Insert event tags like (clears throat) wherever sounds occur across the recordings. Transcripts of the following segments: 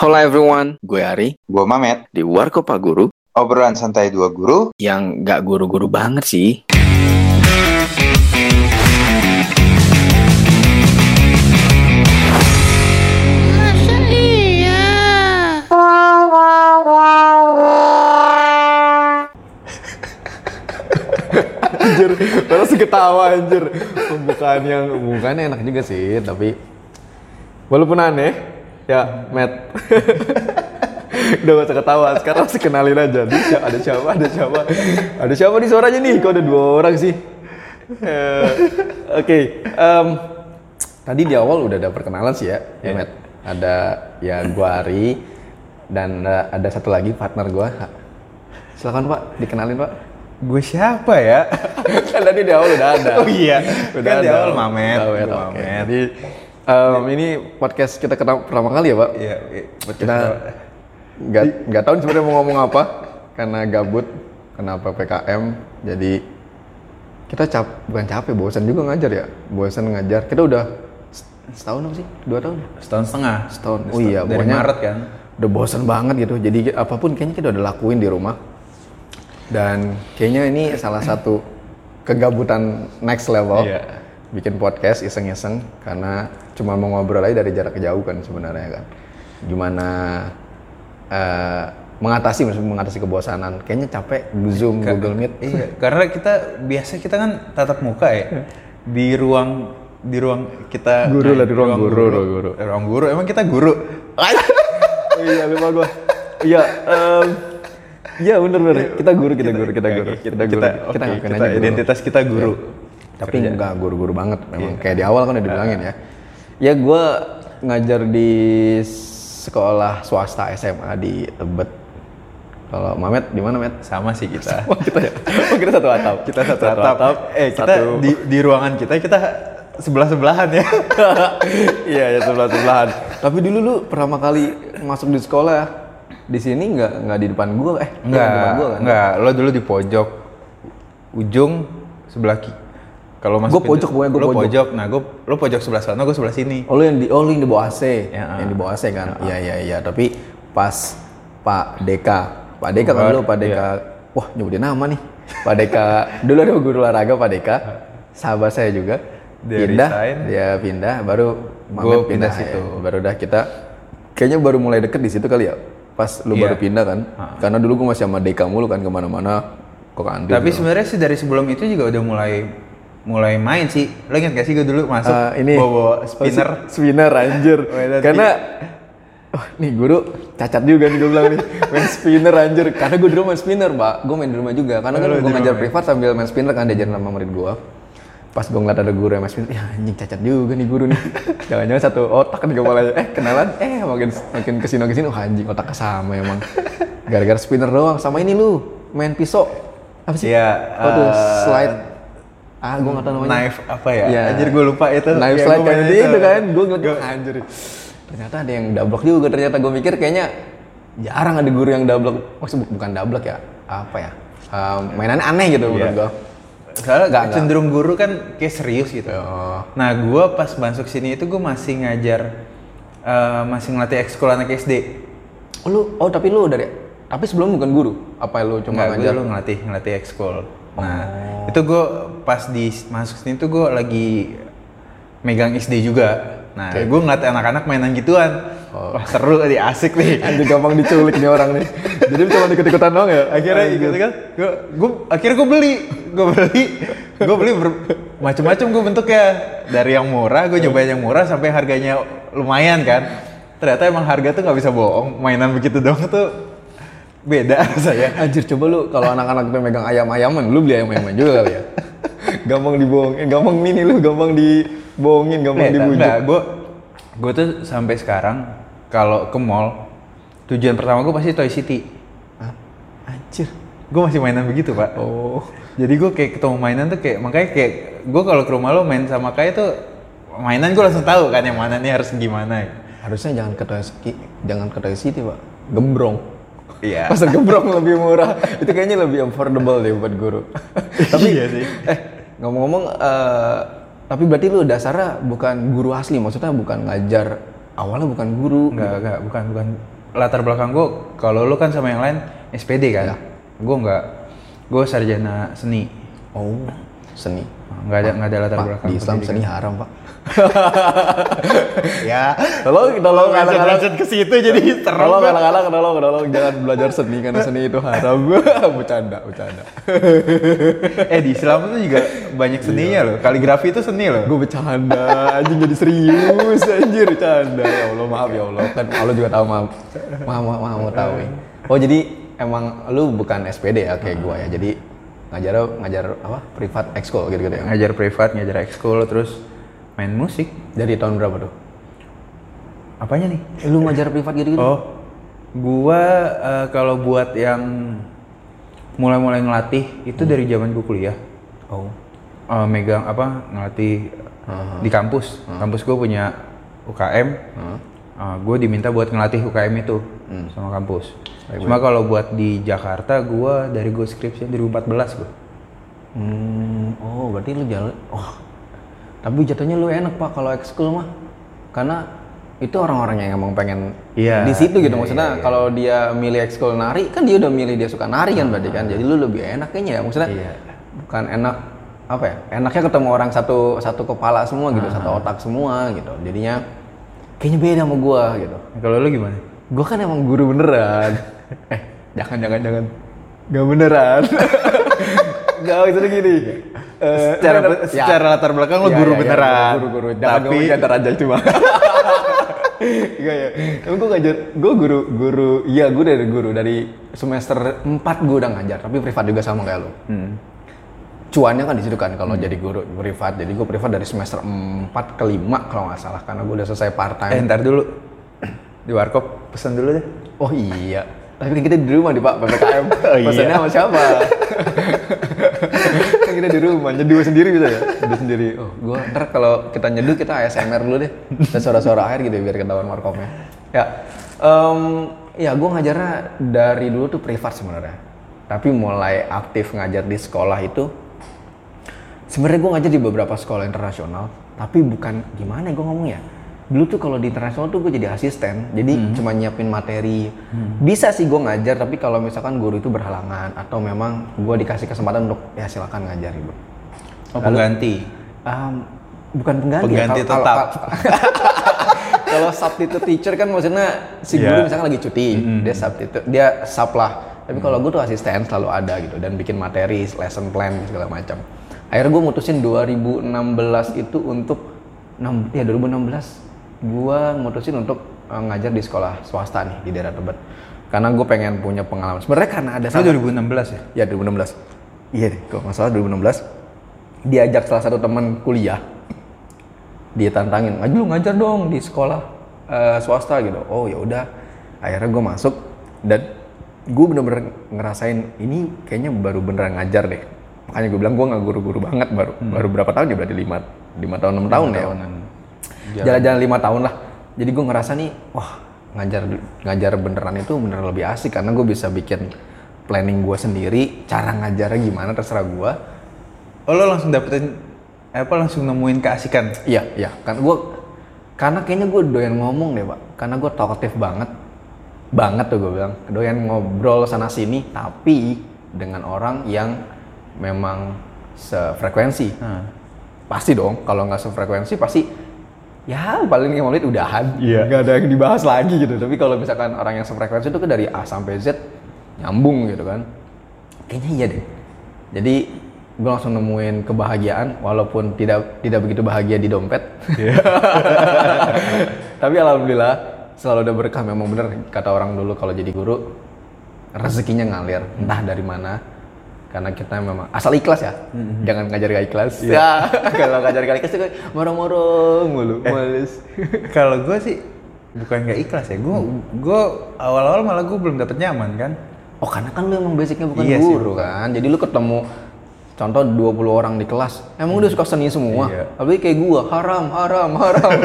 Halo everyone, gue Ari Gue Mamet, di Warkopa Guru obrolan santai dua guru. yang gak guru-guru banget sih. Masa iya? anjir terus ketawa anjir pembukaan yang pembukaannya enak juga sih tapi walaupun aneh ya Matt (laughs) udah gak usah ketawa sekarang harus kenalin aja Di, si- ada siapa ada siapa ada siapa di suaranya nih kok ada dua orang sih Eh, oke em, tadi di awal udah ada perkenalan sih ya, ya Matt ada ya gua Ari dan ada, ada satu lagi partner gua silakan Pak dikenalin Pak Gue siapa ya? (laughs) kan tadi di awal udah ada. Oh iya, udah kan di ada. awal Mamet. Mamet, Gua oke. Mamet. Em, ini podcast kita ketemu pertama kali ya, Pak. Iya, iya, Kita nggak nggak tahu sebenarnya mau ngomong apa karena gabut, karena ppkm. Jadi kita cap bukan capek, bosan juga ngajar ya. Bosan ngajar. Kita udah setahun apa sih? Dua tahun? setahun setengah. Setahun. Oh iya, dari pokoknya Maret kan. udah bosan banget gitu. Jadi apa pun kayaknya kita udah lakuin di rumah. Dan kayaknya ini salah satu kegabutan next level. Iya. Bikin podcast iseng-iseng karena cuma mau ngobrol aja dari jarak jauh kan sebenarnya kan. Gimana eh, mengatasi maksudnya mengatasi kebosanan. Kayaknya capek Zoom, Google Meet. (laughs) Iya, karena kita biasa kita kan tatap muka ya di ruang di ruang kita Guru lah, di ruang guru, ruang guru. Eh, ruang guru emang kita guru (laughs) iya lupa gua. Iya, em, iya bener bener. Kita guru, kita guru, kita guru, kita kita guru. kita, Kita kita aja guru. identitas kita guru tapi enggak guru-guru banget memang kayak di awal kan udah dibilangin ya ya gue ngajar di sekolah swasta SMA di Tebet kalau Mamet di mana Met? sama sih kita Oh kita ya? Oh kita satu atap. (laughs) kita satu atap eh kita satu- di di ruangan kita kita sebelah sebelahan ya (laughs) iya ya sebelah sebelahan. Tapi dulu lu pertama kali masuk di sekolah ya, di sini nggak nggak di depan gua eh Enggak, di depan gua kan? enggak. Lo dulu di pojok ujung sebelah. Kalau masuk Gua pojok, pokoknya gua lo pojok. pojok. Nah, gue lo pojok sebelah sana, gue sebelah sini. Oh lu yang di oh lu yang di bawah AC, Ya, yang di ah. bawah AC kan? Iya iya iya. Tapi pas Pak Deka, Pak Deka kan dulu Pak Deka. Wah nyebutin nama nih. Pak Deka (laughs) dulu ada guru olahraga Pak Deka, sahabat saya juga. Dia pindah, resign. dia pindah, baru Mamet pindah ya. situ. Baru udah kita, kayaknya baru mulai deket di situ kali ya. Pas lu Iya. baru pindah kan? Karena dulu gua masih sama Deka mulu kan ke mana-mana ke kantin. Tapi sebenarnya sih dari sebelum itu juga udah mulai mulai main sih. Lo inget gak sih gue dulu masuk Ah, ini bawa spinner. Spinner anjir. (laughs) Karena oh, nih guru cacat juga nih gue bilang nih. (laughs) Main spinner anjir. Karena gue dulu main spinner pak gue main di rumah juga. Karena kan gue di ngajar rumah. privat sambil main spinner kan diajarin sama murid gue pas gue ngeliat ada guru yang main spinner ya anjing cacat juga nih guru nih. (laughs) Jangan-jangan satu otak di kepalanya eh kenalan? Eh makin makin ke sini ke sini oh anjing otaknya sama emang. Gara-gara spinner doang. Sama ini lu main pisau. Apa sih? Iya, oh tuh? eh, slide ah gue nggak tahu namanya Knife apa ya? Iya. Anjir gue lupa itu. Knife Iya, slide gua kayak main gitu kan, gue Gua- anjir. Ternyata ada yang double juga ternyata gue mikir kayaknya jarang ada guru yang double, maksud bu- bukan double ya, apa ya? Um, mainannya aneh gitu menurut Iya. gue. Soalnya Nggak, nggak. cenderung guru kan kayak serius gitu. Oh. Nah, gue pas masuk sini itu gue masih ngajar, eh, masih ngelatih ekskul anak SD. Oh, lu, oh tapi lu dari, tapi sebelum bukan guru, apa lu cuma Enggak, gue ngajar? dulu ngelatih ngelatih ekskul. Nah, itu gue pas di masuk sini tuh gue lagi megang SD juga. Nah, gue ngeliat anak-anak mainan gituan. Wah seru nih, asik nih. (laughs) Anjir gampang diculik nih orang nih. Jadi cuma ikut-ikutan doang ya? akhirnya gitu kan gue gue akhirnya gue beli gue beli gue beli macam-macam gue bentuknya dari yang murah gue nyobain yang murah sampai harganya lumayan kan ternyata emang harga tuh nggak bisa bohong mainan begitu dong tuh beda (laughs) saya Anjir coba lu kalau anak-anak tuh megang ayam-ayaman, lu beli ayam-ayaman juga kali ya? (laughs) gampang dibohongin, gampang mini lu, gampang dibohongin, gampang dibujuk. gue gue tuh sampai sekarang kalau ke mall tujuan pertama gue pasti Toy City Hah? Anjir. gue masih mainan begitu pak Oh. Jadi gue kayak ketemu mainan tuh kayak makanya kayak gue kalau ke rumah lo main sama kayak tuh mainan gue langsung tahu kan yang mana nih harus gimana. Harusnya jangan ke Toy City, jangan ke Toy City, Pak. Gembrong. Iya. (laughs) Pasar gembrong lebih murah. (laughs) Itu kayaknya lebih affordable deh buat guru. (laughs) tapi Iya sih. eh ngomong-ngomong eh, tapi berarti lu dasarnya bukan guru asli, maksudnya bukan ngajar awalnya bukan guru. Enggak, enggak, bukan, bukan. Latar belakang gue, kalau lu kan sama yang lain SPD kan? Iya. Gue enggak. Gue sarjana seni. Oh, seni. Enggak ada, enggak ada latar Pak, belakang. di Islam pendidikan. seni haram, Pak. Ya. Tolong, tolong lanjut ke situ jadi Tolong kadang-kadang tolong tolong jangan belajar seni karena seni itu haram. bercanda, bercanda. eh di Islam itu juga banyak seninya loh. Kaligrafi itu seni loh. Gue bercanda, anjing jadi serius anjir bercanda. Ya Allah, maaf ya Allah. Kan Allah juga tahu maaf. Maaf, maaf, maaf, maaf tahu. ya. Oh, jadi emang lu bukan SPD ya kayak gua ya. Jadi ngajar ngajar apa? Privat ekskul gitu-gitu ya. Ngajar privat, ngajar ekskul, terus main musik. Dari tahun berapa tuh? Apanya nih? Lu ngajar privat gitu-gitu? Oh, gua eh, kalau buat yang mulai-mulai ngelatih itu dari zaman gua kuliah. Oh. Eh, megang apa ngelatih Aha. di kampus. Kampus gue punya UKM. gue diminta buat ngelatih UKM itu sama kampus. Cuma kalau buat di Jakarta, gue dari gue skripsi 2014 gue. Hmm, oh berarti lu jalan. Oh. Tapi jatuhnya lu enak Pak kalau ekskul mah. Karena itu orang-orang yang emang pengen Iya, di situ gitu iya, maksudnya iya, iya. kalau dia milih ekskul nari kan dia udah milih dia suka nari kan berarti kan jadi lu lebih enak kayaknya ya maksudnya Iya. bukan enak apa ya enaknya ketemu orang satu satu kepala semua gitu satu otak semua gitu jadinya kayaknya beda sama gua gitu Kalau lu gimana? Gua kan emang guru beneran (laughs) eh jangan jangan jangan nggak beneran (laughs) nggak maksudnya gini Eh, Secara bener- secara latar belakang lu Iya, guru iya, iya, beneran. guru guru jangan Tapi tapi antar aja cuma Enggak (laughs) ya. Emang gue ngajar, gue guru, guru, iya gue dari guru dari semester 4 gue udah ngajar, tapi privat juga sama kayak lo. Hmm. Cuannya kan di situ kan kalau jadi guru privat. Jadi gue privat dari semester 4 ke 5 kalau nggak salah karena gue udah selesai part eh time. ntar dulu. Di warkop pesan dulu deh. Oh iya. Tapi kan kita di rumah di Pak PPKM. (laughs) Oh iya. Pesannya sama siapa? (laughs) kan kita di rumah, nyeduh sendiri bisa ya? Nyeduh sendiri. Oh, gua ntar kalau kita nyeduh kita ASMR dulu deh. Dan suara-suara air gitu biar ketahuan warkopnya. Ya, em, ya gua ngajarnya dari dulu tuh privat sebenarnya. Tapi mulai aktif ngajar di sekolah itu sebenarnya gue ngajar di beberapa sekolah internasional tapi bukan gimana ya gue ngomongnya dulu tuh kalau di internasional tuh gue jadi asisten jadi cuma nyiapin materi bisa sih gue ngajar tapi kalau misalkan guru itu berhalangan atau memang gue dikasih kesempatan untuk ya silakan ngajar gitu Oh, pengganti. Um, bukan pengganti, Pengganti ya. Kalau- tetap. kalau- (laughs) substitute teacher kan maksudnya si guru Iya. misalkan lagi cuti, dia substitute, dia sub lah. Tapi kalau gue tuh asisten selalu ada gitu dan bikin materi, lesson plan segala macam. Akhirnya gue mutusin 2016 itu untuk enam- ya 2016 gue mutusin untuk eh, ngajar di sekolah swasta nih di daerah Tebet. Karena gue pengen punya pengalaman. Sebenarnya karena ada salah- 2016 ya? Ya 2016. Iya deh, kalau nggak salah 2016 diajak salah satu teman kuliah. Dia tantangin, "Ngaju lu ngajar dong di sekolah eh, swasta gitu." Oh ya udah. Akhirnya gue masuk dan gue bener-bener ngerasain ini kayaknya baru beneran ngajar deh. Makanya gue bilang gue nggak guru-guru banget baru baru berapa tahun ya berarti lima lima tahun enam tahun ya jalan-jalan lima tahun lah. Jadi gue ngerasa nih wah ngajar ngajar beneran itu beneran lebih asik karena gue bisa bikin planning gue sendiri cara ngajarnya gimana terserah gue Oh lo langsung dapetin apa langsung nemuin keasikan? iya iya. Kan gue karena kayaknya gue doyan ngomong deh pak. Karena gue talkative banget. Banget tuh gue bilang. Doyan ngobrol sana sini tapi dengan orang yang memang sefrekuensi. Hmm. pasti dong. Kalau nggak sefrekuensi pasti ya paling lima menit udahan. Iya. nggak ada yang dibahas lagi gitu. Tapi kalau misalkan orang yang sefrekuensi itu kan dari A sampai Z nyambung gitu kan. Kayaknya iya deh. Jadi gue langsung nemuin kebahagiaan walaupun tidak tidak begitu bahagia di dompet. (laughs) Tapi alhamdulillah selalu ada berkah. Memang bener kata orang dulu kalau jadi guru rezekinya ngalir. Entah dari mana karena kita memang asal ikhlas ya. Jangan ngajar gak ikhlas. Ya (laughs) kalau ngajar gak ikhlas itu morong-morong mulu males. (laughs) Kalau gue sih bukan nggak ikhlas ya. Gue gue awal-awal malah gue belum dapet nyaman kan. oh karena kan lu emang basicnya bukan Iya sih. guru kan? Jadi lu ketemu contoh 20 orang di kelas emang udah suka seni semua? Iya. tapi kayak gua haram haram haram. (laughs)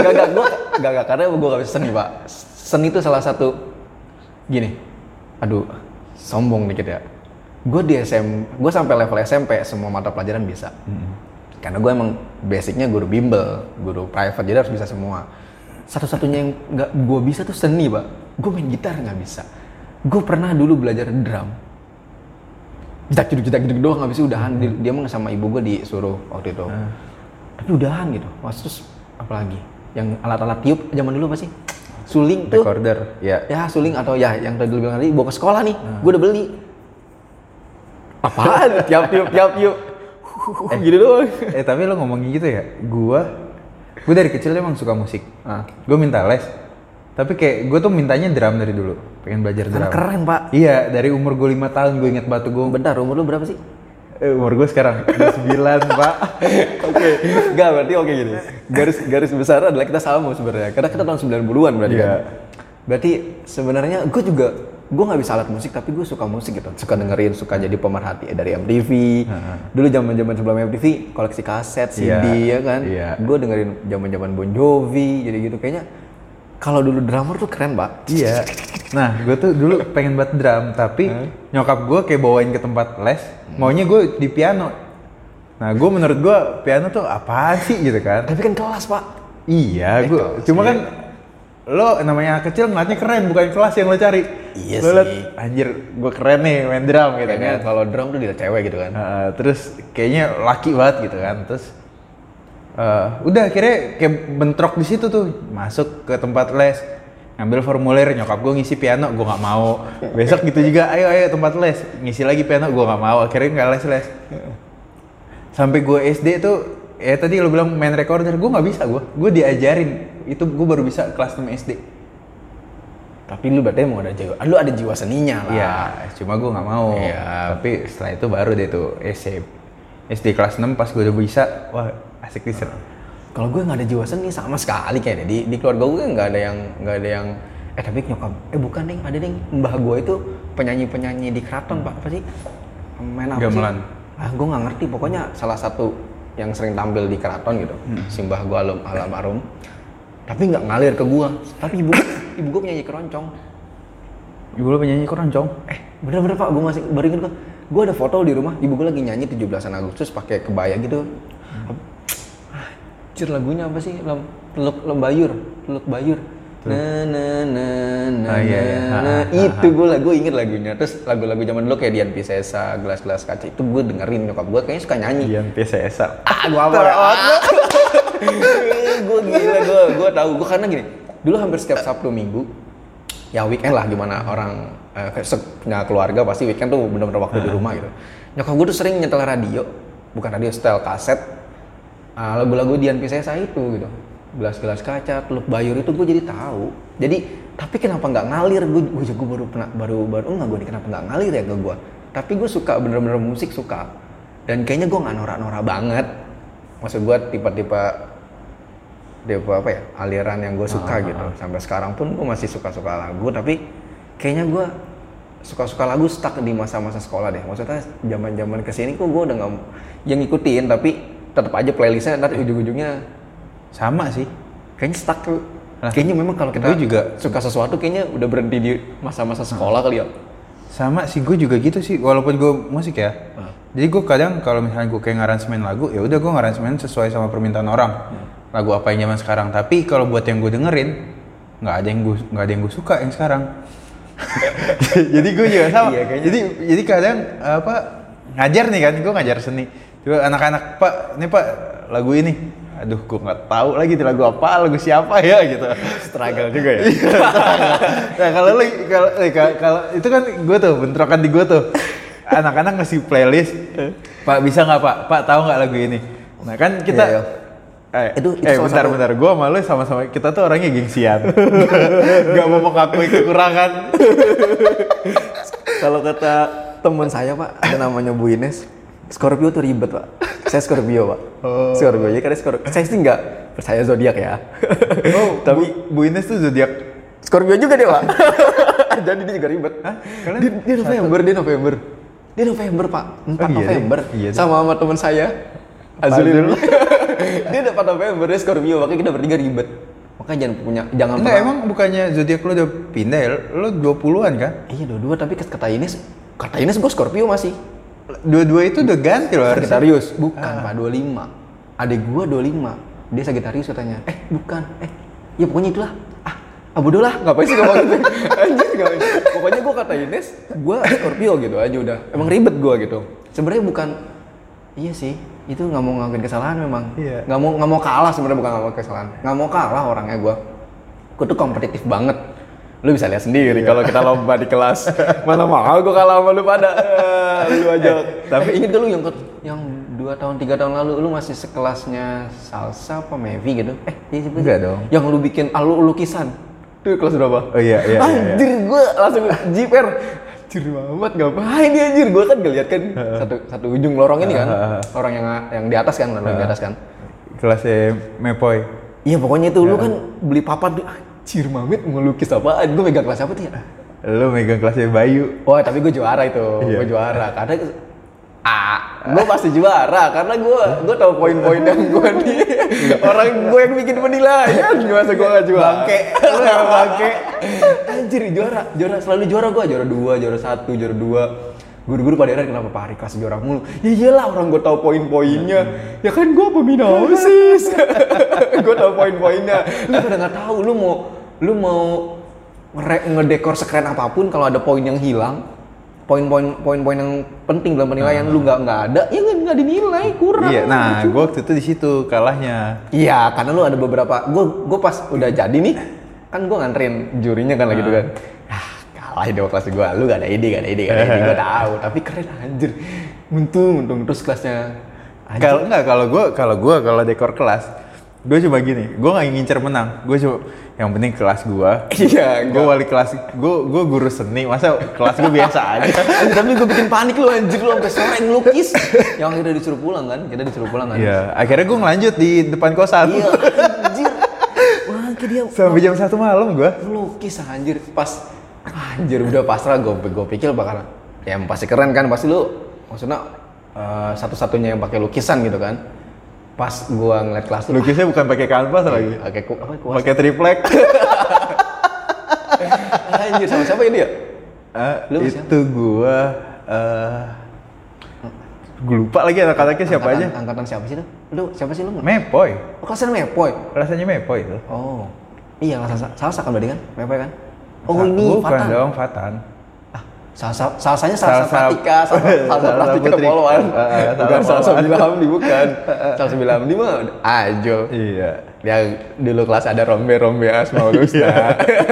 Gak gak gua gak gak karena gua gak bisa seni pak. Seni itu salah satu gini aduh sombong dikit ya. Gue di SM gue sampai level SMP semua mata pelajaran bisa. Karena gue emang basicnya guru bimbel guru private jadi harus bisa semua. Satu-satunya yang nggak gue bisa tuh seni pak. Gue main gitar nggak bisa. Gue pernah dulu belajar drum. Jedak jeduk jedak jeduk doang habis itu udahan. Dia, dia emang sama ibu gue disuruh waktu itu. Tapi udahan gitu. Mas terus apalagi? Yang alat-alat tiup zaman dulu apa sih suling tuh Recorder, ya. ya suling atau ya yang tadi bilang tadi bawa ke sekolah nih gue udah beli apaan (laughs) tiap tiup tiap tiup gitu doang Eh tapi lo ngomongin gitu ya, gua gua dari kecil emang suka musik. Ah. Gue minta les. Tapi kayak gue tuh mintanya drum dari dulu, pengen belajar Karena drum. keren pak Iya, dari umur gue lima tahun gue inget batu gue. bentar umur lu berapa sih Eh, umur gue sekarang 9 (laughs) pak. Oke, enggak berarti oke gini. Garis garis besar adalah kita sama sebenarnya. Karena kita tahun 90-an berarti Iya. kan. Berarti sebenarnya gue juga gue nggak bisa alat musik tapi gue suka musik gitu. Suka dengerin, suka jadi pemerhati dari MTV. Dulu zaman-zaman sebelum MTV koleksi kaset, CD Iya, ya kan. iya. Gue dengerin zaman-zaman Bon Jovi jadi gitu kayaknya kalau dulu drummer tuh keren, Pak. Iya. Nah, gue tuh dulu pengen buat drum, tapi nyokap gue kayak bawain ke tempat les, maunya gue di piano. Nah, gue menurut gue piano tuh apa sih gitu kan? Tapi kan kelas, Pak. Iya, gue kelas, cuma kan lo namanya kecil ngeliatnya keren, bukan kelas yang lo cari. Iya lo liat, sih. anjir, gue keren nih main drum gitu Kayaknya kan. kalau drum tuh dilihat cewek gitu kan. Heeh, terus kayaknya laki banget gitu kan. Terus eh, udah akhirnya kayak bentrok di situ tuh, masuk ke tempat les, ngambil formulir nyokap gue ngisi piano, gue nggak mau. Besok gitu juga, ayo ayo tempat les, ngisi lagi piano, gue nggak mau. Akhirnya nggak les les. Sampai gue SD tuh, ya tadi lo bilang main recorder, gue nggak bisa gue, gue diajarin. Itu gue baru bisa kelas 6 SD. Tapi lu berarti emang ada jiwa, lu ada jiwa seninya lah. Iya, cuma gue nggak mau. Iya. Tapi setelah itu baru deh tuh SD, SD kelas 6 pas gue udah bisa, wah asik bisa. Kalau gue nggak ada jiwa seni sama sekali kayaknya di di keluarga gue nggak ada yang nggak ada yang eh tapi nyokap eh bukan deh ada deh mbah gue itu penyanyi penyanyi di keraton pak. Apa sih? Main apa Gamelan. sih ah gue nggak ngerti. Pokoknya salah satu yang sering tampil di keraton gitu. Si mbah gue alam almarhum. Tapi nggak ngalir ke gue. Tapi ibu ibu gue penyanyi keroncong. Ibu lo penyanyi keroncong? eh bener-bener pak. Gue masih baru inget gue. Gue ada foto di rumah. Ibu gue lagi nyanyi 17 Agustus pakai kebaya gitu Anjir lagunya apa sih? Lem teluk lembayur teluk bayur. Na na na na Ah, iya, iya. Ha, na. ha, itu gue lagu inget lagunya. Terus lagu-lagu zaman dulu kayak Dian Piscesa gelas-gelas kaca itu gue dengerin. Nyokap gue kayaknya suka nyanyi. Ian PSSA. ah gue apa gue gila gue gue tahu. Gue karena gini dulu hampir setiap sabtu minggu ya weekend lah gimana orang eh, punya keluarga pasti weekend tuh bener-bener waktu di rumah gitu. Nyokap gue tuh sering nyetel radio. Bukan radio setel kaset. ah, lagu-lagu Dian Piscesa itu gitu. Gelas-gelas kaca teluk bayur itu gue jadi tahu. Jadi tapi kenapa nggak ngalir? Gue gue juga baru pernah baru baru enggak gue kenapa nggak ngalir ya ke gue tapi gue suka bener-bener musik suka. Dan kayaknya gue nggak norak-norak banget. Maksud gue tipe-tipe tipe apa ya aliran yang gue suka gitu. Sampai sekarang pun gue masih suka-suka lagu tapi kayaknya gue suka-suka lagu stuck di masa-masa sekolah deh. Maksudnya zaman-zaman ke sini kok gue udah nggak yang ngikutin tapi tetap aja playlistnya ntar ujung-ujungnya Sama sih. kayaknya stuck tuh Lah, kayaknya memang kalau kita gue juga- suka sesuatu kayaknya udah berhenti di masa-masa sekolah kali ya Sama sih, gue juga gitu sih. Walaupun gue musik ya. Ah. Jadi gue kadang kalau misalnya gue kayak ngaransemen lagu, ya udah gue ngaransemen sesuai sama permintaan orang. Lagu apa yang zaman sekarang. Tapi kalau buat yang gue dengerin, nggak ada yang gue nggak ada yang gue suka yang sekarang. (laughs) jadi gue juga sama. Iya, kayaknya. Jadi jadi kadang apa ngajar nih kan, gue ngajar seni. Coba anak-anak pak, ini pak lagu ini. Aduh, gue nggak tahu lagi itu lagu apa, lagu siapa ya gitu. struggle juga ya? (laughs) Nah kalau lu kalau eh, ka- kalau itu kan gue tuh bentrokan di gue tuh. Anak-anak ngasih playlist pak bisa nggak pak? Pak tahu nggak lagu ini? Nah kan kita Iya, iya. eh, Itu- itu eh bentar satu- bentar. Gue sama lu sama-sama kita tuh orangnya gengsian. (laughs) Nggak mau mengakui kekurangan. Kalau kata teman saya pak, ada namanya Bu Ines, Scorpio tuh ribet pak. Saya Scorpio pak. Oh. Scorpio, jadi karena Scorpio. Saya sih nggak percaya zodiak ya. oh (laughs) tapi Bu Ines tuh zodiak Scorpio juga dia pak. (laughs) jadi dia juga ribet. Kalian Dia, dia November, dia November. Dia November pak, 4 Oh, iya deh. November. Iya deh. sama sama teman saya, Azul. Azul. (laughs) dia 4 November, dia Scorpio, makanya kita bertiga ribet. Makanya jangan punya, jangan enggak pernah- emang bukannya zodiak lu udah pindah ya lu 20-an kan Iya dua-dua, tapi kata Ines, kata Ines gue Scorpio masih. Dua-dua itu udah ganti loh harusnya. Sagittarius, bukan pak 25. adik gua 25 dia Sagitarius katanya. Eh bukan. Eh ya pokoknya itulah. Ah ah bodoh lah ngapain sih ngomong gitu (laughs) anjir ngapain? Pokoknya gua kata Ines gua Scorpio gitu aja udah. Emang ribet gua gitu. Sebenarnya bukan iya sih. Itu nggak mau ngakuin kesalahan memang. Iya. nggak mau nggak mau kalah sebenarnya bukan nggak mau kesalahan. Nggak mau kalah orangnya gua. Gua tuh kompetitif banget lu bisa lihat sendiri kalau kita lomba di kelas. Mana mau gua kalah sama lu pada. Eh, (laughs) lu aja. Tapi inget gak lu yang yang dua tahun tiga tahun lalu lu masih sekelasnya salsa apa Mevi gitu? Eh iya sih, Enggak dong. yang lu bikin alu lukisan. Itu kelas berapa? Oh iya, iya, iya, iya. anjir gua langsung jiper anjir banget ngapain dia anjir? Gua kan ngeliat kan satu satu ujung lorong ini kan. Lorong yang yang di atas kan lorong di atas kan. Kelasnya Mepoy. iya pokoknya itu lu kan beli papan tuh anjir mamit ngelukis apaan gua megang kelas apa tuh ya Lu megang kelasnya Bayu. Wah tapi gue juara itu, Iya. gue juara karena ah, gue pasti juara karena gue gue tahu poin-poin yang gue di orang gue yang bikin penilaian masa gue gak juara. Bangke, yang (laughs) bangke. Anjir juara, juara selalu juara gue juara dua, juara satu, juara dua. Guru-guru pada heran kenapa Pak Ari kelas juara mulu. Ya iyalah orang gue tahu poin-poinnya. Ya kan gue pembina OSIS. (laughs) gue tahu poin-poinnya. Lu pada nggak tahu lu mau lu mau ngedekor sekeren apa pun kalau ada poin yang hilang poin-poin poin-poin yang penting dalam penilaian lu nggak nggak ada ya nggak nggak dinilai kurang Iya, nah gua waktu itu di situ kalahnya. iya karena lu ada beberapa gue gue pas udah jadi nih kan gue nganterin jurinya kan lagi gitu kan ah kalah di kelas gue lu gak ada ide gak ada ide gak ada ide gue (laughs) tahu tapi keren anjir untung untung terus kelasnya. Kalau enggak kalau gua kalau gua kalau dekor kelas, gue coba gini, gue nggak ngincer menang, gue coba yang penting kelas gua, (laughs) iya gue wali kelas, gue gue guru seni, masa kelas gue biasa aja. (laughs) Anjir, tapi gue bikin panik lu anjir lu sampai sore ngelukis yang akhirnya disuruh pulang kan kita disuruh pulang kan Iya, akhirnya gue ngelanjut di depan kosan. Iya, anjir. (laughs) Kayak dia Sampai jam satu malam gue. lukis anjir pas anjir udah pasrah gue gue pikir bakal ya pasti keren kan pasti lu maksudnya eh, satu-satunya yang pakai lukisan gitu kan pas gua ngeliat kelas lu Lukisnya bukan pakai kanvas lagi, pakai ku, apa kuas. Pakai triplek. anjir sama siapa ini ya? Eh, Lu itu gue, eh gue lupa lagi anak-anaknya siapa angkatan, aja. angkatan siapa sih lu? Lu siapa sih lu? Mepoy, oh kelasnya mepoy? Rasanya Mepoy itu. oh. Iya salsa salsa kan berarti kan? Mepoy kan? Oh ini Bukan Fatan. dong, Fatan. Salsa salsanya salsa Salsa- pratika, salsa, (laughs) salsa salsa pratika putri. poluan. Eh, eh, salsa bukan salsa poluan. bila hamdi bukan. salsa bila hamdi mah ajo. Iya. Yang dulu kelas ada rombe rombe asmaul husna.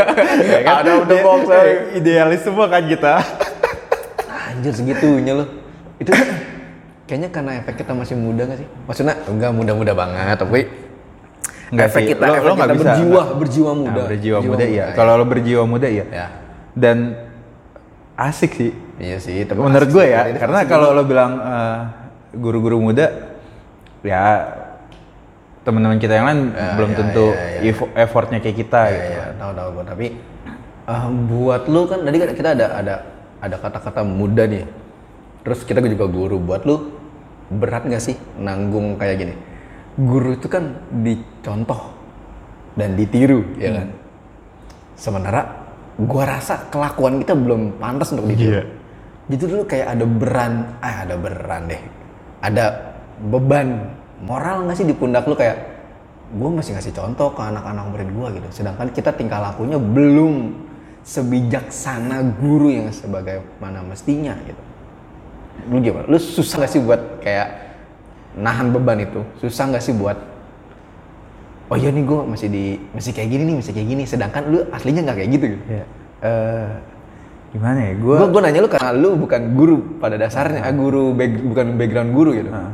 (laughs) Ya kan? ada udah Ide- box eh, Idealis semua kan kita. Anjir segitunya loh. Itu kayaknya karena efek kita masih muda gak sih? Maksudnya enggak muda-muda banget, tapi Enggak efek sih, kita, lo- efek lo kita bisa- berjiwa, nggak- berjiwa muda. Nah, berjiwa muda iya. ya. Kalau lo berjiwa muda iya. Ya. Dan asik sih. Iya sih, tapi Menurut gue ya, karena kalau lo bilang eh, guru-guru muda, ya teman-teman kita yang lain belum ya, tentu ya, ya. effo- effortnya kayak kita Iya, gitu. iya, tahu tahu gue. Tapi eh, buat lu kan tadi kan kita ada ada ada kata-kata muda nih. Terus kita juga guru. Buat lu berat nggak sih nanggung kayak gini? Guru itu kan dicontoh dan ditiru, ya kan? Sementara gua rasa kelakuan kita belum pantas untuk ditiru. Iya. Jadi dulu kayak ada beran, ah ada beran deh. Ada beban moral nggak sih di pundak lu kayak gue masih ngasih contoh ke anak-anak murid gue gitu. Sedangkan kita tingkah lakunya belum sebijaksana guru yang sebagaimana mestinya gitu. Lu gimana? Lu susah gak sih buat kayak nahan beban itu? Susah gak sih buat Oh iya nih gue masih di masih kayak gini nih, masih kayak gini. Sedangkan lu aslinya nggak kayak gitu gitu. Ya. Eh, gimana ya? Gue Gue nanya lu karena lu bukan guru pada dasarnya, ah, guru back- bukan background guru gitu. Nah,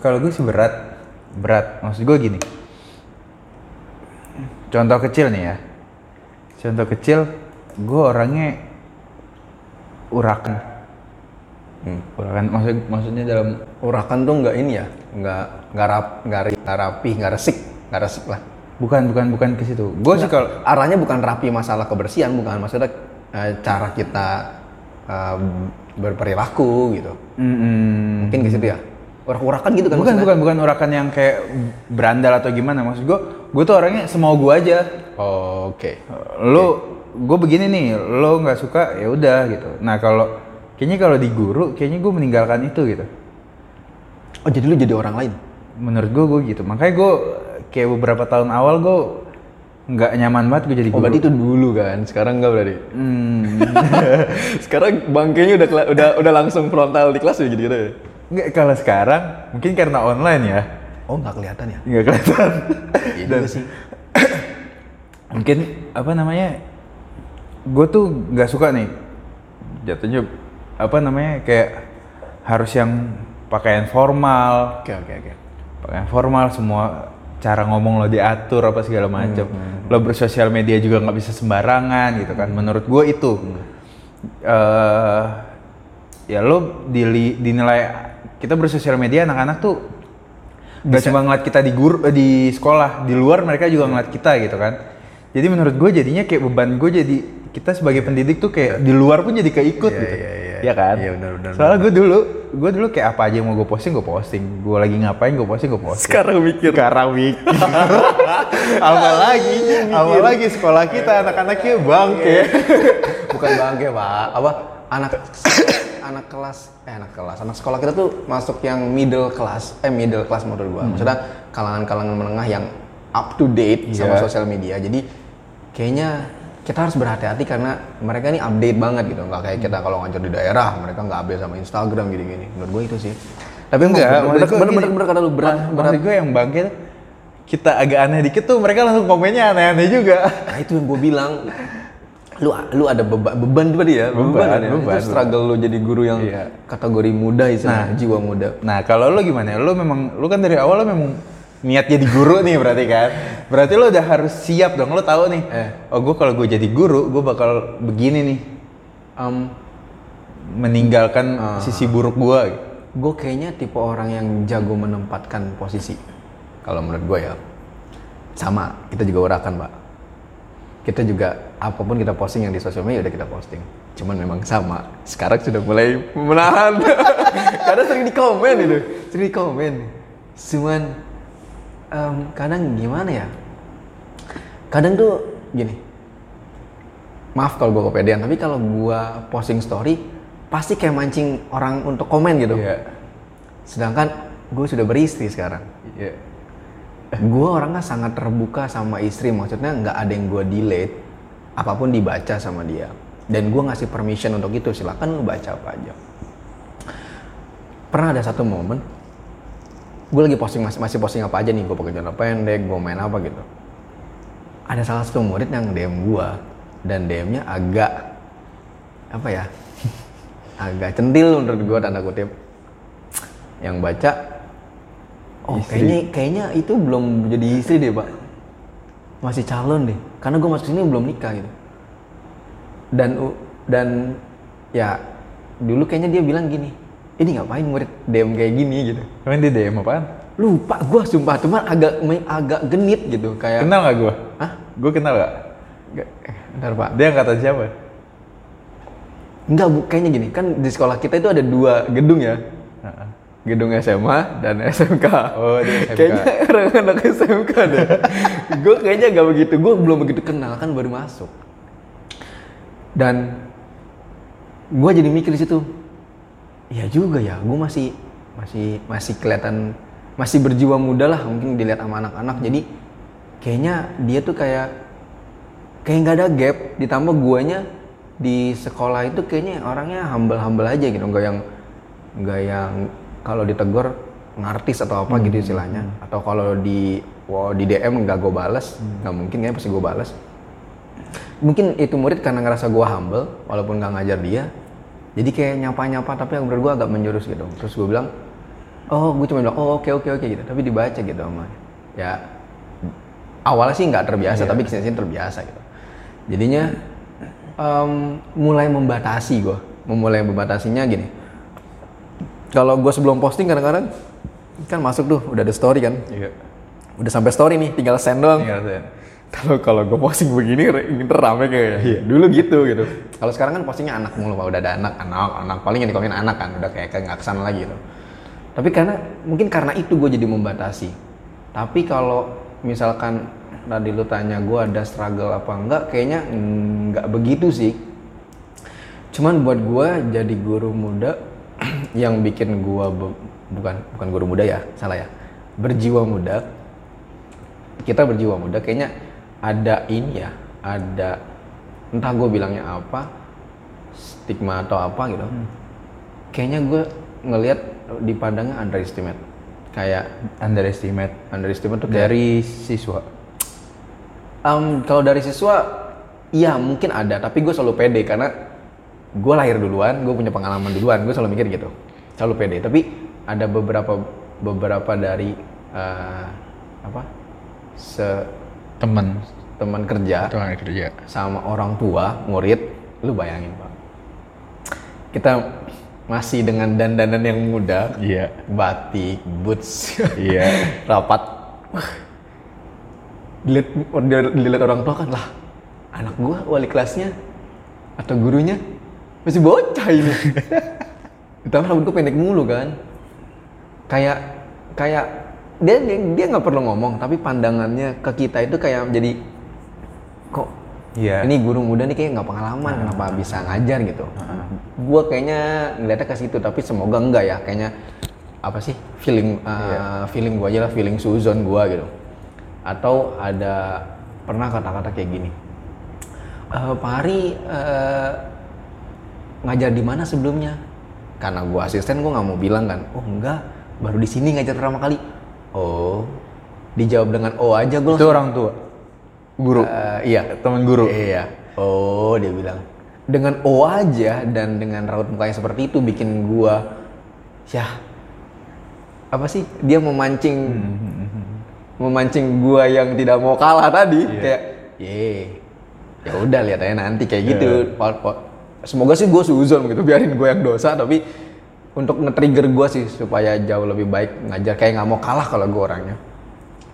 kalau gue sih berat, berat. Maksud gue gini. Contoh kecil nih ya. Contoh kecil, gue orangnya urakan. Hmm. Urakan maksud maksudnya dalam Urakan tuh nggak ini ya, nggak nggak rap, nggak rapi, nggak resik, nggak resik lah. bukan bukan bukan ke situ. Gue sih kalau Arahnya bukan rapi masalah kebersihan, bukan maksudnya eh, cara kita eh, berperilaku gitu. Mm-mm. Mungkin ke situ ya. Urak-urakan gitu kan bukan maksudnya? bukan bukan urakan yang kayak berandal atau gimana. Maksud gue, gue tuh orangnya semau gue aja. Oh, Oke. Lo, gue begini nih, lo nggak suka ya udah gitu. Nah kalau kayaknya kalau di guru, kayaknya gue meninggalkan itu gitu. Oh jadi lu jadi orang lain? menurut gue gue gitu makanya gue kayak beberapa tahun awal gue nggak nyaman banget gue jadi Oh guru berarti itu dulu kan, sekarang enggak berarti. Hmm, (laughs) sekarang bangkainya udah udah udah langsung frontal di kelas ya gitu gitu. nggak kalau sekarang mungkin karena online ya Oh nggak kelihatan ya? nggak kelihatan (laughs) Iya Dan sih. (coughs) mungkin apa namanya gue tuh nggak suka nih jatuhnya apa namanya kayak harus yang pakaian formal Oke oke oke. pakaian formal semua cara ngomong lo diatur apa segala macam lo bersosial media juga nggak bisa sembarangan gitu kan. Menurut gue itu eh ya lo dili- dinilai kita bersosial media anak-anak tuh nggak cuma ngeliat kita di guru eh, di sekolah di luar mereka juga ngeliat kita gitu kan. Jadi menurut gue jadinya kayak beban gue jadi kita sebagai pendidik tuh kayak di luar pun jadi keikut Iya, gitu. iya, iya. ya kan? Iya, benar, benar, soalnya gue dulu gue dulu kayak apa aja yang mau gue posting gue posting. Gue lagi ngapain gue posting gue posting. Sekarang mikir. sekarang mikir. (laughs) Apalagi apalagi sekolah kita anak-anaknya bangke. (laughs) Bukan bangke pak, apa? Anak (coughs) anak kelas eh anak kelas. Anak sekolah kita tuh masuk yang middle class eh middle class menurut gua maksudnya kalangan-kalangan menengah yang up to date sama Iya. sosial media. Jadi kayaknya kita harus berhati-hati karena mereka ini update banget gitu. Nggak kayak kita kalau ngajar di daerah mereka nggak update sama Instagram gini-gini. Menurut gua itu sih. Tapi enggak bener, maksud gua bener, gini, bener, bener kata lu berat berat. gue yang bangke tuh, kita agak aneh dikit tuh mereka langsung komennya aneh-aneh juga. Nah itu yang gue bilang, lu lu ada beban beban tadi ya, Beban, kan ya? beban, itu struggle lu jadi guru yang Iya. kategori muda istilahnya, jiwa muda. Nah, kalau lo gimana? Lo memang lo kan dari awal lo memang niat jadi guru nih berarti kan? Berarti lo udah harus siap dong. Lo tahu nih. Eh. Oh, gue kalau gue jadi guru, gue bakal begini nih. Um, Meninggalkan sisi buruk gue. gue kayaknya tipe orang yang jago menempatkan posisi. Kalau menurut gue ya, sama kita juga urakan pak. Kita juga apa pun kita posting yang di sosial media udah kita posting. Cuman memang sama. Sekarang sudah mulai menahan. (laughs) Karena sering di komen itu, sering di komen. Cuman em, kadang gimana ya? Kadang tuh gini. Maaf kalau gue kepedean, tapi kalau gue posting story pasti kayak mancing orang untuk komen gitu. Iya. Sedangkan gue sudah beristri sekarang. Iya. Gue orangnya sangat terbuka sama istri, maksudnya nggak ada yang gue delete, apa pun dibaca sama dia. Dan gue ngasih permission untuk itu, silakan lu baca apa aja. Pernah ada satu momen, gue lagi posting masih, masih posting apa aja nih, gue pakai celana pendek, gue main apa gitu. Ada salah satu murid yang DM gue, dan DM-nya agak apa ya, (laughs) agak centil menurut gue tanda kutip. Yang baca Oh kayaknya kayaknya itu belum jadi istri deh pak, masih calon deh. Karena gue masuk sini belum nikah gitu. Dan dan ya dulu kayaknya dia bilang gini, ini ngapain murid DM kayak gini gitu. Kemarin di DM apaan? Lupa gue sumpah, cuman agak agak genit gitu kayak. Kenal gak gue? Hah? Gue kenal gak? Nggak, eh, Bentar pak. Dia kata siapa? Enggak bu, kayaknya gini kan di sekolah kita itu ada dua gedung ya. Gedung SMA dan SMK. Oh, di SMK. Kayaknya orang anak SMK deh. (laughs) gue kayaknya gak begitu, gue belum begitu kenal kan baru masuk. Dan gue jadi mikir di situ, iya juga ya, gue masih masih masih kelihatan masih berjiwa muda lah mungkin dilihat sama anak-anak. Jadi kayaknya dia tuh kayak kayak nggak ada gap. Ditambah guanya di sekolah itu kayaknya orangnya humble humble aja gitu, nggak yang nggak yang kalau ditegur ngartis atau apa gitu istilahnya. Atau kalau di wow, di DM nggak gue balas nggak mungkin kayaknya pasti gue balas mungkin itu murid karena ngerasa gue humble walaupun nggak ngajar dia jadi kayak nyapa nyapa tapi yang menurut gue agak menjurus gitu. Terus gue bilang oh gue cuma bilang oh oke oke oke gitu. Tapi dibaca gitu sama ya awalnya sih nggak terbiasa tapi ke sini sini terbiasa gitu. Jadinya em, mulai membatasi gue memulai membatasinya gini. Kalau gue sebelum posting kadang-kadang kan masuk tuh udah ada story kan? Iya. udah sampai story nih tinggal send doang. Tinggal saya. Kalau kalau gue posting begini re- rame kayak dulu gitu gitu. Kalau sekarang kan postingnya anak mulu pak. Udah ada anak anak anak. Paling yang dikomen anak kan. Udah kayak kayak nggak ke sana lagi gitu. Tapi karena mungkin karena itu gue jadi membatasi. Tapi kalau misalkan tadi lu tanya gue ada struggle apa enggak kayaknya nggak begitu sih. Cuman buat gue jadi guru muda (clears throat) yang bikin gue be- bukan bukan guru muda ya salah ya. Berjiwa muda kita berjiwa muda kayaknya ada ini ya ada entah gue bilangnya apa stigma atau apa gitu. Kayaknya gue ngelihat dipandangnya underestimate. Kayak Underestimate. Underestimate tuh kayak dari siswa. Em, kalau dari siswa, iya mungkin ada, tapi gue selalu pede karena gue lahir duluan, gue punya pengalaman duluan, gue selalu mikir gitu, selalu pede. Tapi ada beberapa beberapa dari eh, apa se Temen. teman kerja Teman kerja. sama orang tua murid, lu bayangin pak, kita masih dengan dandanan yang muda, Iya. batik, boots, Iya. (laughs) rapat dilihat dilihat orang tua kan lah anak gua wali kelasnya atau gurunya masih bocah ini (laughs) ditambah rambut gua pendek mulu kan kayak kayak dia dia nggak perlu ngomong tapi pandangannya ke kita itu kayak jadi kok Iya. ini guru muda nih kayak nggak pengalaman kenapa bisa ngajar? gitu. Gua kayaknya ngeliatnya ke situ tapi semoga enggak ya. Kayaknya apa sih feeling uh, feeling gua aja lah feeling suzon gua gitu. Atau ada pernah kata-kata kayak gini "Eh, Pak Ari eh, ngajar di mana sebelumnya? Karena gua asisten gua nggak mau bilang kan oh enggak baru di sini ngajar pertama kali oh dijawab dengan oh aja gua Itu orang tua. Guru. Eh, iya Temen guru. Iya. Oh, dia bilang. Dengan O aja dan dengan raut mukanya seperti itu bikin gua ya apa sih? Dia memancing memancing gua yang tidak mau kalah tadi kayak ye. Ya udah lihat aja nanti kayak gitu. Pa- pa- Semoga sih gua suzon gitu biarin gua yang dosa tapi untuk nge-trigger gua sih supaya jauh lebih baik ngajar. Kayak nggak mau kalah kalau gua orangnya.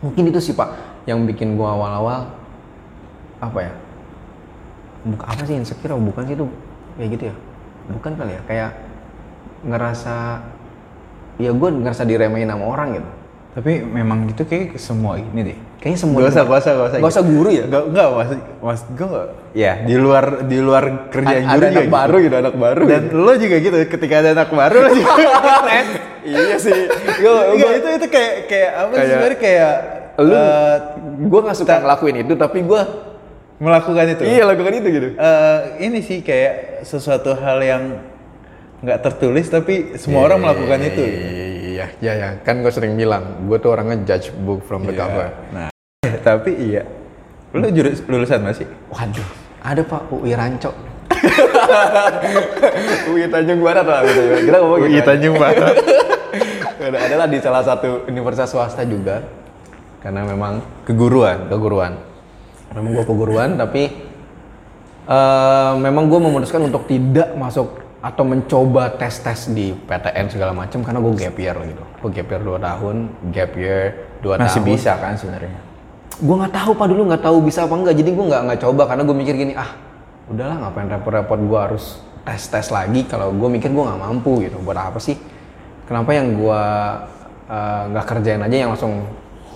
Mungkin itu sih Pak yang bikin gua awal-awal apa ya bukan apa sih insecure bukan sih itu kayak gitu ya. Bukan kali ya kayak ngerasa ya gue ngerasa diremehin sama orang gitu Tapi memang gitu kayak semua ini deh. kayaknya semua Gak usah, gak usah, gak usah. Gak usah guru ya? Gak, enggak, mas, mas gue gak. Ya, di luar di luar kerjaan ada guru anak juga baru gitu anak baru Dan lo juga gitu, ketika ada anak baru lo juga. Iya sih. Gue Enggak, itu itu kayak kayak apa sih Kayak- sebenarnya? Kayak lu eh, gue nggak suka ngelakuin itu tapi gue melakukan itu. iya lakukan itu gitu. Eh, ini sih kayak sesuatu hal yang nggak tertulis tapi semua orang melakukan itu. iya iya ya kan gue sering bilang gue tuh orangnya judge book from the Iya. cover Nah, (laughs) tapi iya. Lu jurus lulusan masih? waduh ada pak UI Ranco (laughs) UI Tanjung Barat lah gitu ya. kita ngomong gitu Iya aja. Tanjung Barat. (laughs) ada adalah di salah satu universitas swasta juga karena memang Keguruan. keguruan memang gue keguruan tapi eh, memang gue memutuskan untuk tidak masuk atau mencoba tes tes di PTN segala macam karena gue gap year gitu. Gue gap year 2 tahun gap year 2 Masih tahun. bisa kan sebenarnya. gue nggak tahu pak dulu nggak tahu bisa apa enggak jadi gue nggak nggak coba karena gue mikir gini ah udahlah ngapain repot-repot gue harus tes tes lagi? Kalau gue mikir gue nggak mampu gitu. Buat apa sih? Kenapa yang gue eh, nggak kerjain aja yang langsung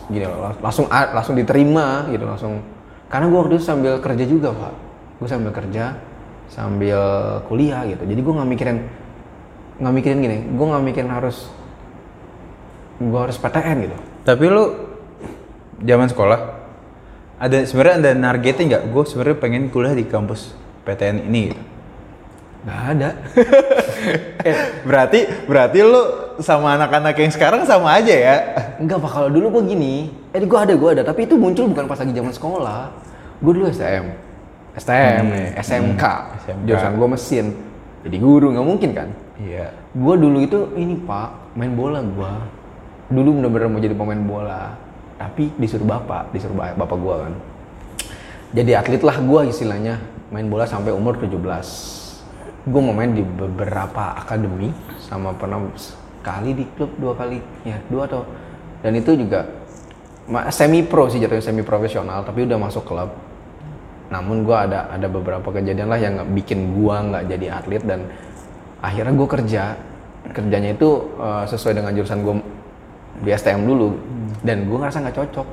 gini loh lang- langsung langsung diterima gitu langsung. Karena gue waktu itu sambil kerja juga pak. Gue sambil kerja sambil kuliah gitu jadi gue nggak mikirin nggak mikirin gini gue nggak mikirin harus gue harus PTN gitu Tapi lu zaman sekolah ada sebenarnya ada nargetin nggak? Gue sebenarnya pengen kuliah di kampus PTN ini. Gitu. nggak ada (laughs) Berarti berarti lu sama anak-anak yang sekarang sama aja ya? Enggak pak, kalau dulu gue gini, eh gue ada, gue ada, tapi itu muncul bukan pas lagi zaman sekolah. Gue dulu STM, STM, nih, SMK, SMK. jurusan gue mesin. Jadi guru nggak mungkin kan? Iya. Gue dulu itu ini pak, main bola gue. Dulu bener-bener mau jadi pemain bola, tapi disuruh bapak, disuruh ba- bapak gue kan. Jadi atlet lah gue istilahnya, main bola sampai umur 17. Gue mau main di beberapa akademi, sama pernah sekali di klub, dua kali, ya dua atau dan itu juga semi pro sih jatuhnya semi profesional, tapi udah masuk klub. Namun gue ada ada beberapa kejadian lah yang bikin gue nggak jadi atlet dan akhirnya gue kerja. Kerjanya itu eh, sesuai dengan jurusan gue di STM dulu. Dan gue ngerasa nggak cocok.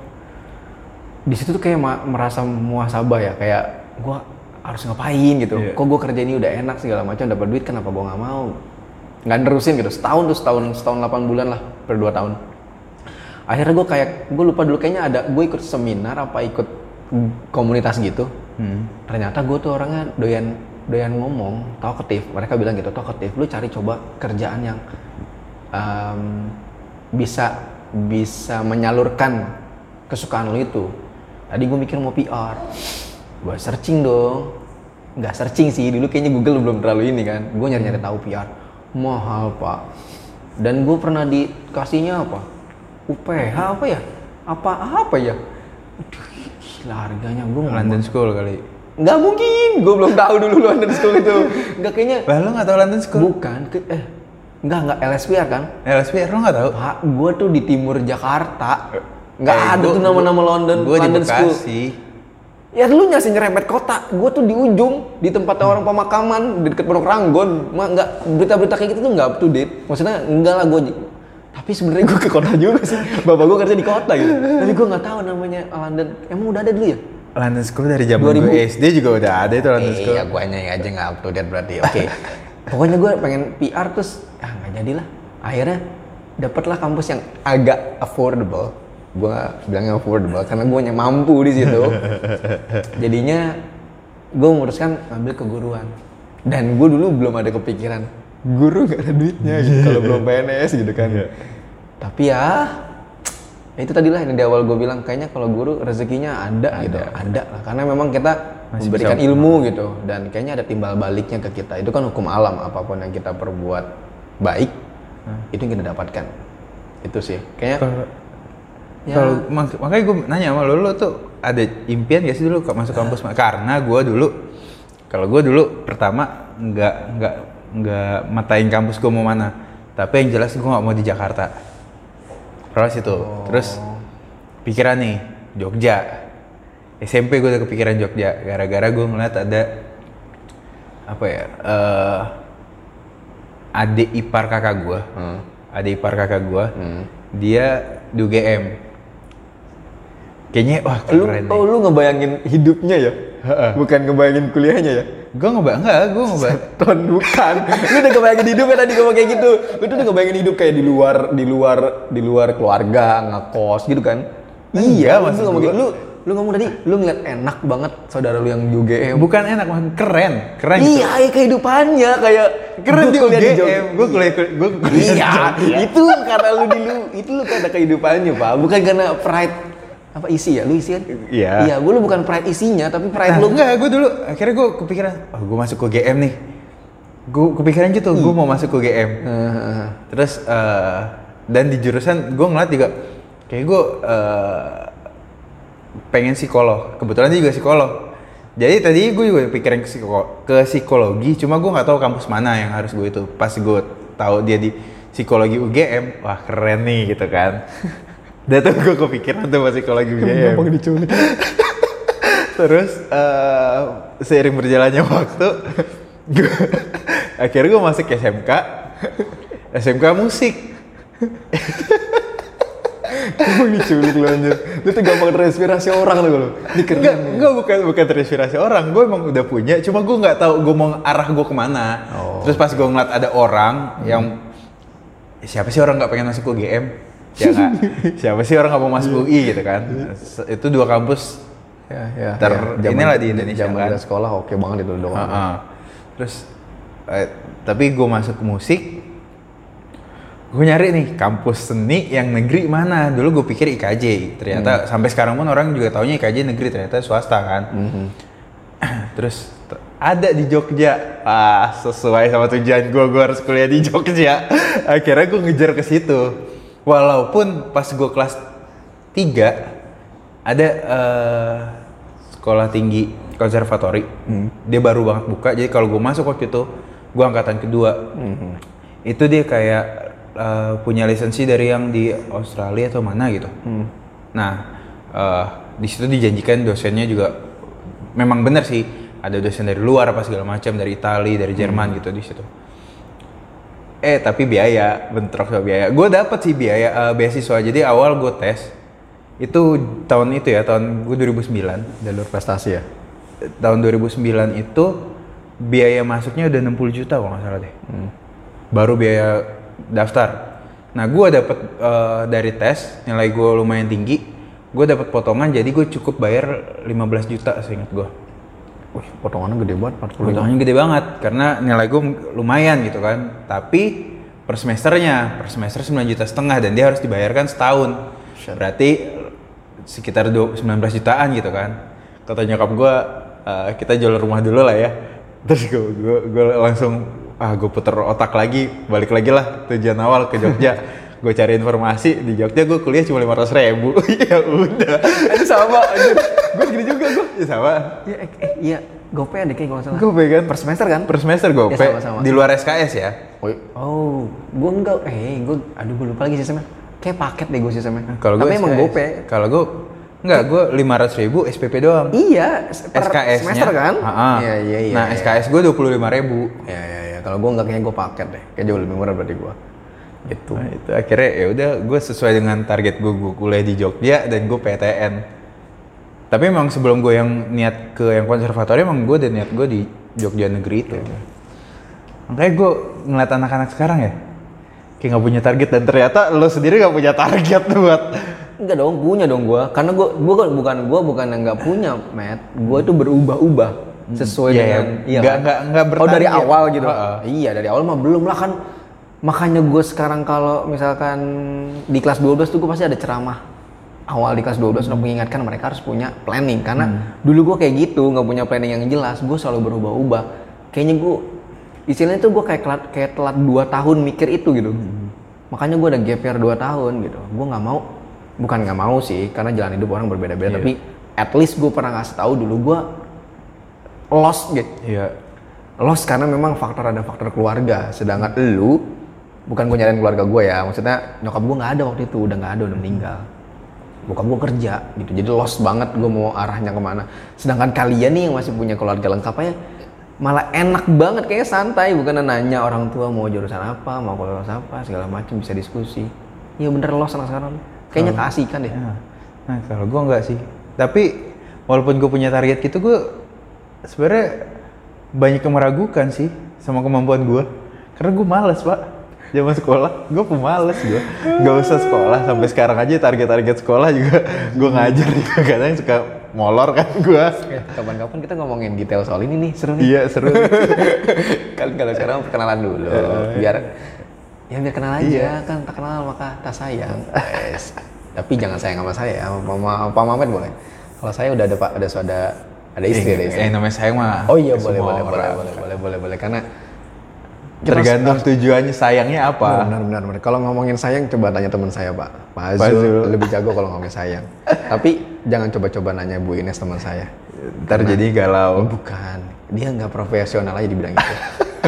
Di situ tuh kayak merasa muasabah ya. Kayak gue harus ngapain gitu. Iya. kok gue kerja ini udah enak segala macam dapat duit kenapa gue nggak mau? Nggak nerusin gitu. Setahun tuh setahun setahun 8 bulan lah per dua tahun. Akhirnya gue kayak gue lupa dulu kayaknya ada gue ikut seminar apa ikut komunitas gitu Hmm. ternyata gue tuh orangnya doyan doyan ngomong talkative. Mereka bilang gitu talkative lu cari coba kerjaan yang em, bisa bisa menyalurkan kesukaan lu itu. Tadi gue mikir mau PR gue searching dong. Nggak searching sih dulu kayaknya Google belum terlalu ini kan. Gue nyari nyari tahu PR mahal pak. Dan gue pernah dikasihnya apa? UPH apa ya? Apa apa ya? Aduh, gila harganya gue London School kali. Nggak mungkin, gue belum tahu dulu London School itu. Nggak kayaknya, Lah lu nggak tahu London School? bukan, ke, eh, nggak nggak LSPR kan? LSPR lu nggak tahu? Pak, gue tuh di timur Jakarta, nggak Eh, ada gua- tuh nama-nama London, di London School. Bekasi. Ya lu nyasih nyerempet kota, gue tuh di ujung, di tempat orang pemakaman, di dekat Pondok Ranggon. Ma, nggak berita-berita kayak gitu tuh nggak up to date. Maksudnya enggak lah gue. Tapi sebenarnya gue ke kota juga sih. Bapak gue kerja di kota gitu. Tapi gue nggak tahu namanya London. Emang udah ada dulu ya? London School dari zaman 2000. gue SD juga udah ada itu London School. Iya, gue aja nggak up to date berarti. Oke. Pokoknya gue pengen PR terus, ah nggak jadilah. Akhirnya dapatlah kampus yang agak affordable. Gue bilangnya affordable karena gue mampu di situ. Jadinya gue memutuskan ngambil keguruan. Dan gue dulu belum ada kepikiran guru gak ada duitnya gitu kalau belum PNS gitu kan. Tapi ya ya itu tadilah yang di awal gue bilang kayaknya kalau guru rezekinya ada, gitu. Ada. Lah karena memang kita Masih memberikan bisa- ilmu gitu. Dan kayaknya ada timbal baliknya ke kita. Itu kan hukum alam apa pun yang kita perbuat baik itu yang kita dapatkan. Itu sih. Kayaknya Kalau ya, kalau mak- makanya gue nanya sama lo, lo tuh ada impian gak sih dulu masuk kampus? Karena gue dulu, kalau gue dulu pertama nggak nggak nggak matain kampus gue mau mana. Tapi yang jelas gue nggak mau di Jakarta. Terus itu, terus pikiran nih Jogja. SMP gue udah kepikiran Jogja, gara-gara gue ngeliat ada apa ya? eh adik ipar kakak gue, Hmm. adik ipar kakak gue, dia di UGM. Kayaknya wah lu keren oh nih. lu ngebayangin hidupnya ya? Bukan ngebayangin kuliahnya ya? Gue nggak enggak, gue nggak ton bukan. Lu udah ngebayangin hidupnya tadi ngomong kayak gitu. Lu tuh udah ngebayangin hidup kayak di luar di luar di luar keluarga ngekos gitu kan? Iya maksud lu gitu. lu lu ngomong tadi lu ngeliat enak banget saudara lu yang di UGM bukan enak, maksud keren, keren gitu. iya iya kehidupannya kayak Keren di UGM, gue kuliah gue kuliah iya di itu karena lu dulu itu lu karena kehidupannya pak. Bukan karena pride apa isi ya lu isi kan Iya. iya gue lu bukan pride isinya tapi pride Nah, lu enggak, gue dulu akhirnya gue kepikiran, oh gue masuk ke GM nih. Gue kepikiran gitu, gue mau masuk ke GM. Heeh. Terus eh, dan di jurusan gue ngeliat juga kayak gue eh, pengen psikolog. Kebetulan dia juga psikolog. Jadi tadi gue juga pikirin ke, psiko- ke psikologi, cuma gue nggak tahu kampus mana yang harus gue itu. Pas gue tahu dia di psikologi UGM, wah keren nih gitu kan. (laughs) Dan tuh gue kepikiran tuh sama psikologi UGM. diculik (laughs) Terus eh, seiring berjalannya waktu, gua, (laughs) akhirnya gue masuk SMK, SMK musik. Emang diculik lu anjir. Lu tuh gampang terinspirasi orang tuh lu. Ini keren. Enggak, enggak bukan bukan terinspirasi orang. Gue emang udah punya, cuma gue nggak tahu gue mau arah gue ke mana. Terus pas gue ngeliat ada orang yang siapa sih orang nggak pengen masuk UGM? Ya nggak? siapa sih orang nggak mau masuk UI gitu kan? Itu dua kampus Ya, ya. Ter- ya. inilah di Indonesia Zaman kan. sekolah oke banget itu doang. Heeh. Terus eh, tapi gue masuk ke musik, gue nyari nih kampus seni yang negeri mana. Dulu gue pikir IKJ, ternyata sampai sekarang pun orang juga taunya IKJ negeri ternyata swasta kan. (clears throat) Terus t- ada di Jogja, ah sesuai sama tujuan gue, gue harus kuliah di Jogja. (laughs) Akhirnya gue ngejar ke situ. Walaupun pas gue kelas 3 ada eh, sekolah tinggi konservatori, dia baru banget buka. Jadi kalau gue masuk waktu itu, gue angkatan kedua. Itu dia kayak eh, punya lisensi dari yang di Australia atau mana gitu. Nah, eh, di situ dijanjikan dosennya juga memang benar sih ada dosen dari luar apa segala macam dari Italia dari Jerman gitu di situ eh tapi biaya bentrok sama biaya gue dapet sih biaya eh, beasiswa jadi awal gue tes itu tahun itu ya tahun gue 2009 Jalur prestasi ya. tahun 2009 itu biaya masuknya udah 60 juta kalau nggak salah deh baru biaya daftar Nah, gue dapet eh, dari tes nilai gue lumayan tinggi. Gue dapet potongan jadi gue cukup bayar 15 juta seingat gue. Wih, potongannya gede banget 45. Potongannya gede banget karena nilai gue lumayan gitu kan. Tapi per semesternya, per semester 9 juta setengah dan dia harus dibayarkan setahun. Berarti sekitar du- 19 jutaan gitu kan. Kata nyokap gue, "Eh, kita jual rumah dulu lah ya. Terus gue, gue, gue langsung, ah gue puter otak lagi, balik lagi lah tujuan awal ke Jogja. (laughs) gue cari informasi di Jogja gue kuliah cuma 500 ribu. (laughs) ya udah. Sama. Gue segini juga gue. Ya sama. Iya, eh, eh, iya. Gopay ada kayak nggak salah. Gue pegang Per semester kan? per semester gue Ya, di luar SKS ya. Oh, oh gue enggak. Eh, gue, aduh gue lupa lagi sistemnya. Kayak paket deh gue sistemnya. Kalau gue emang SKS. gopay. Kalau gue enggak, gue 500 ribu SPP doang. Iya, per SKS-nya. semester kan? Iya, iya, iya. Nah, iya. SKS gue 25 ribu. Iya, iya, iya. Kalau gue enggak kayaknya gue paket deh. Kayak jauh lebih murah berarti gue. Gitu. Nah, itu akhirnya ya udah gue sesuai dengan target gue gue kuliah di Jogja dan gue PTN. Tapi emang sebelum gue yang niat ke yang konservatori emang gue udah niat gue di Jogja negeri itu. Makanya gue ngeliat anak-anak sekarang ya, kayak nggak punya target dan ternyata lo sendiri nggak punya target (laughs) buat Enggak dong, punya dong gua. Karena gua gua kan bukan gua bukan yang enggak punya, Matt. Gua tuh berubah-ubah sesuai Iya, dengan iya. Nggak- nggak- nggak Oh, dari awal gitu. Heeh. Iya, dari awal mah belum lah kan. Makanya gue sekarang kalau misalkan di kelas 12 tuh gue pasti ada ceramah awal di kelas 12 untuk mengingatkan mereka harus punya planning. Karena dulu gue kayak gitu nggak punya planning yang jelas gue selalu berubah-ubah. Kayaknya gue istilahnya tuh gue kayak telat kayak telat 2 tahun mikir itu gitu. Makanya gue ada gap year 2 tahun gitu. Gue nggak mau bukan nggak mau sih karena jalan hidup orang berbeda-beda tapi at least gue pernah ngasih tahu dulu gue lost gitu. Iya. lost karena memang faktor ada faktor keluarga. Sedangkan lu bukan gue nyariin keluarga gue ya maksudnya nyokap gue nggak ada waktu itu udah nggak ada udah meninggal bokap gue kerja gitu jadi lost banget gue mau arahnya ke mana sedangkan kalian nih yang masih punya keluarga lengkap aja malah enak banget kayak santai bukan nanya orang tua mau jurusan apa mau kuliah apa segala macam bisa diskusi iya bener lost anak sekarang kayaknya keasikan deh Ya. Nah, kalau gue enggak sih. Tapi walaupun gue punya target gitu, gue sebenarnya banyak yang meragukan sih sama kemampuan gue. Karena gue males pak. Zaman sekolah, gue pemalas gue. Gak usah sekolah sampai sekarang aja target-target sekolah juga gue ngajar (laughs) juga kadang suka molor kan gue. Eh, kapan-kapan kita ngomongin detail soal ini nih seru nih Iya seru. (laughs) kan kalau sekarang perkenalan dulu biar ya biar kenal aja kan tak kenal maka tak sayang tapi jangan sayang sama saya sama mama Pak Mamet boleh kalau saya udah ada pak ada sudah ada istri ada istri Eh, namanya sayang mah. oh iya boleh boleh boleh orang. boleh boleh boleh boleh karena kita Tergantung tujuannya sayangnya apa. benar benar benar kalau ngomongin sayang coba tanya teman saya pak Pak Pak Azul Azul. lebih jago kalau ngomongin sayang tapi jangan coba-coba nanya Bu Ines teman saya Ntar jadi galau. bukan. Dia nggak profesional aja dibilang itu. (laughs)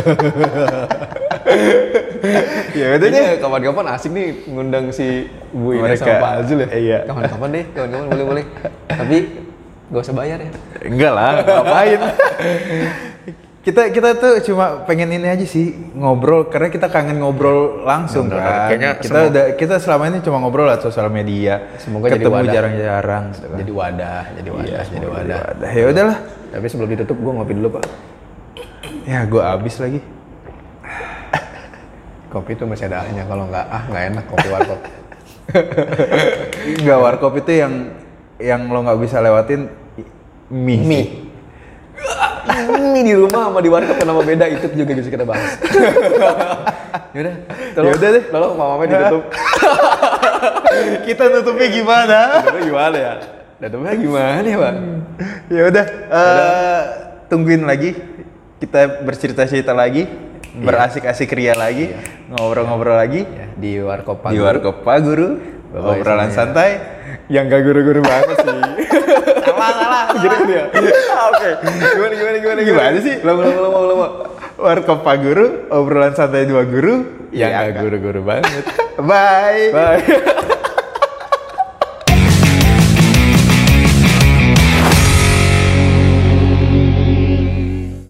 ya deh. Iya, kapan-kapan asik nih ngundang si Bu Ines Mereka. sama Pak Azul ya. Iya. Kapan-kapan deh, kapan-kapan boleh-boleh. Tapi gak usah bayar ya. Enggak lah, ngapain? (laughs) kita kita tuh cuma pengen ini aja sih ngobrol karena kita kangen ngobrol langsung Bener, kan. kayaknya kita semua- udah kita selama ini cuma ngobrol lewat sosial media. Semoga jadi ketemu wadah. jarang-jarang. gitu kan. Jadi wadah, jadi wadah, Iya, jadi semoga wadah. Ya udahlah. Tapi sebelum ditutup gue ngopi dulu pak. Ya gua abis lagi. (laughs) Kopi itu masih ada ahnya. Kalau nggak ah nggak enak kopi warkop. (laughs) Enggak warkop itu yang yang lo nggak bisa lewatin mie. Mie. Mie di rumah sama di warkop kenapa beda itu juga bisa kita bahas. (laughs) Yaudah, tolong, Yaudah deh. Tolong Mamet ditutup. (laughs) kita nutupnya gimana? Tutupnya gimana ya? Tutupnya gimana ya pak? ya udah eh, tungguin lagi kita bercerita-cerita lagi berasik-asik ria lagi ngobrol-ngobrol lagi Ya, di warkop Pak di warkop Pak Guru obrolan santai yang gak guru-guru banget sih. (laughs) salah salah (laughs) gitu gitu ya. Oke. Gimana gimana gimana Gimana sih? Lama lama lama lama. warkop Pak Guru obrolan santai dua guru Yang Ya, gak guru-guru banget. bye Bye.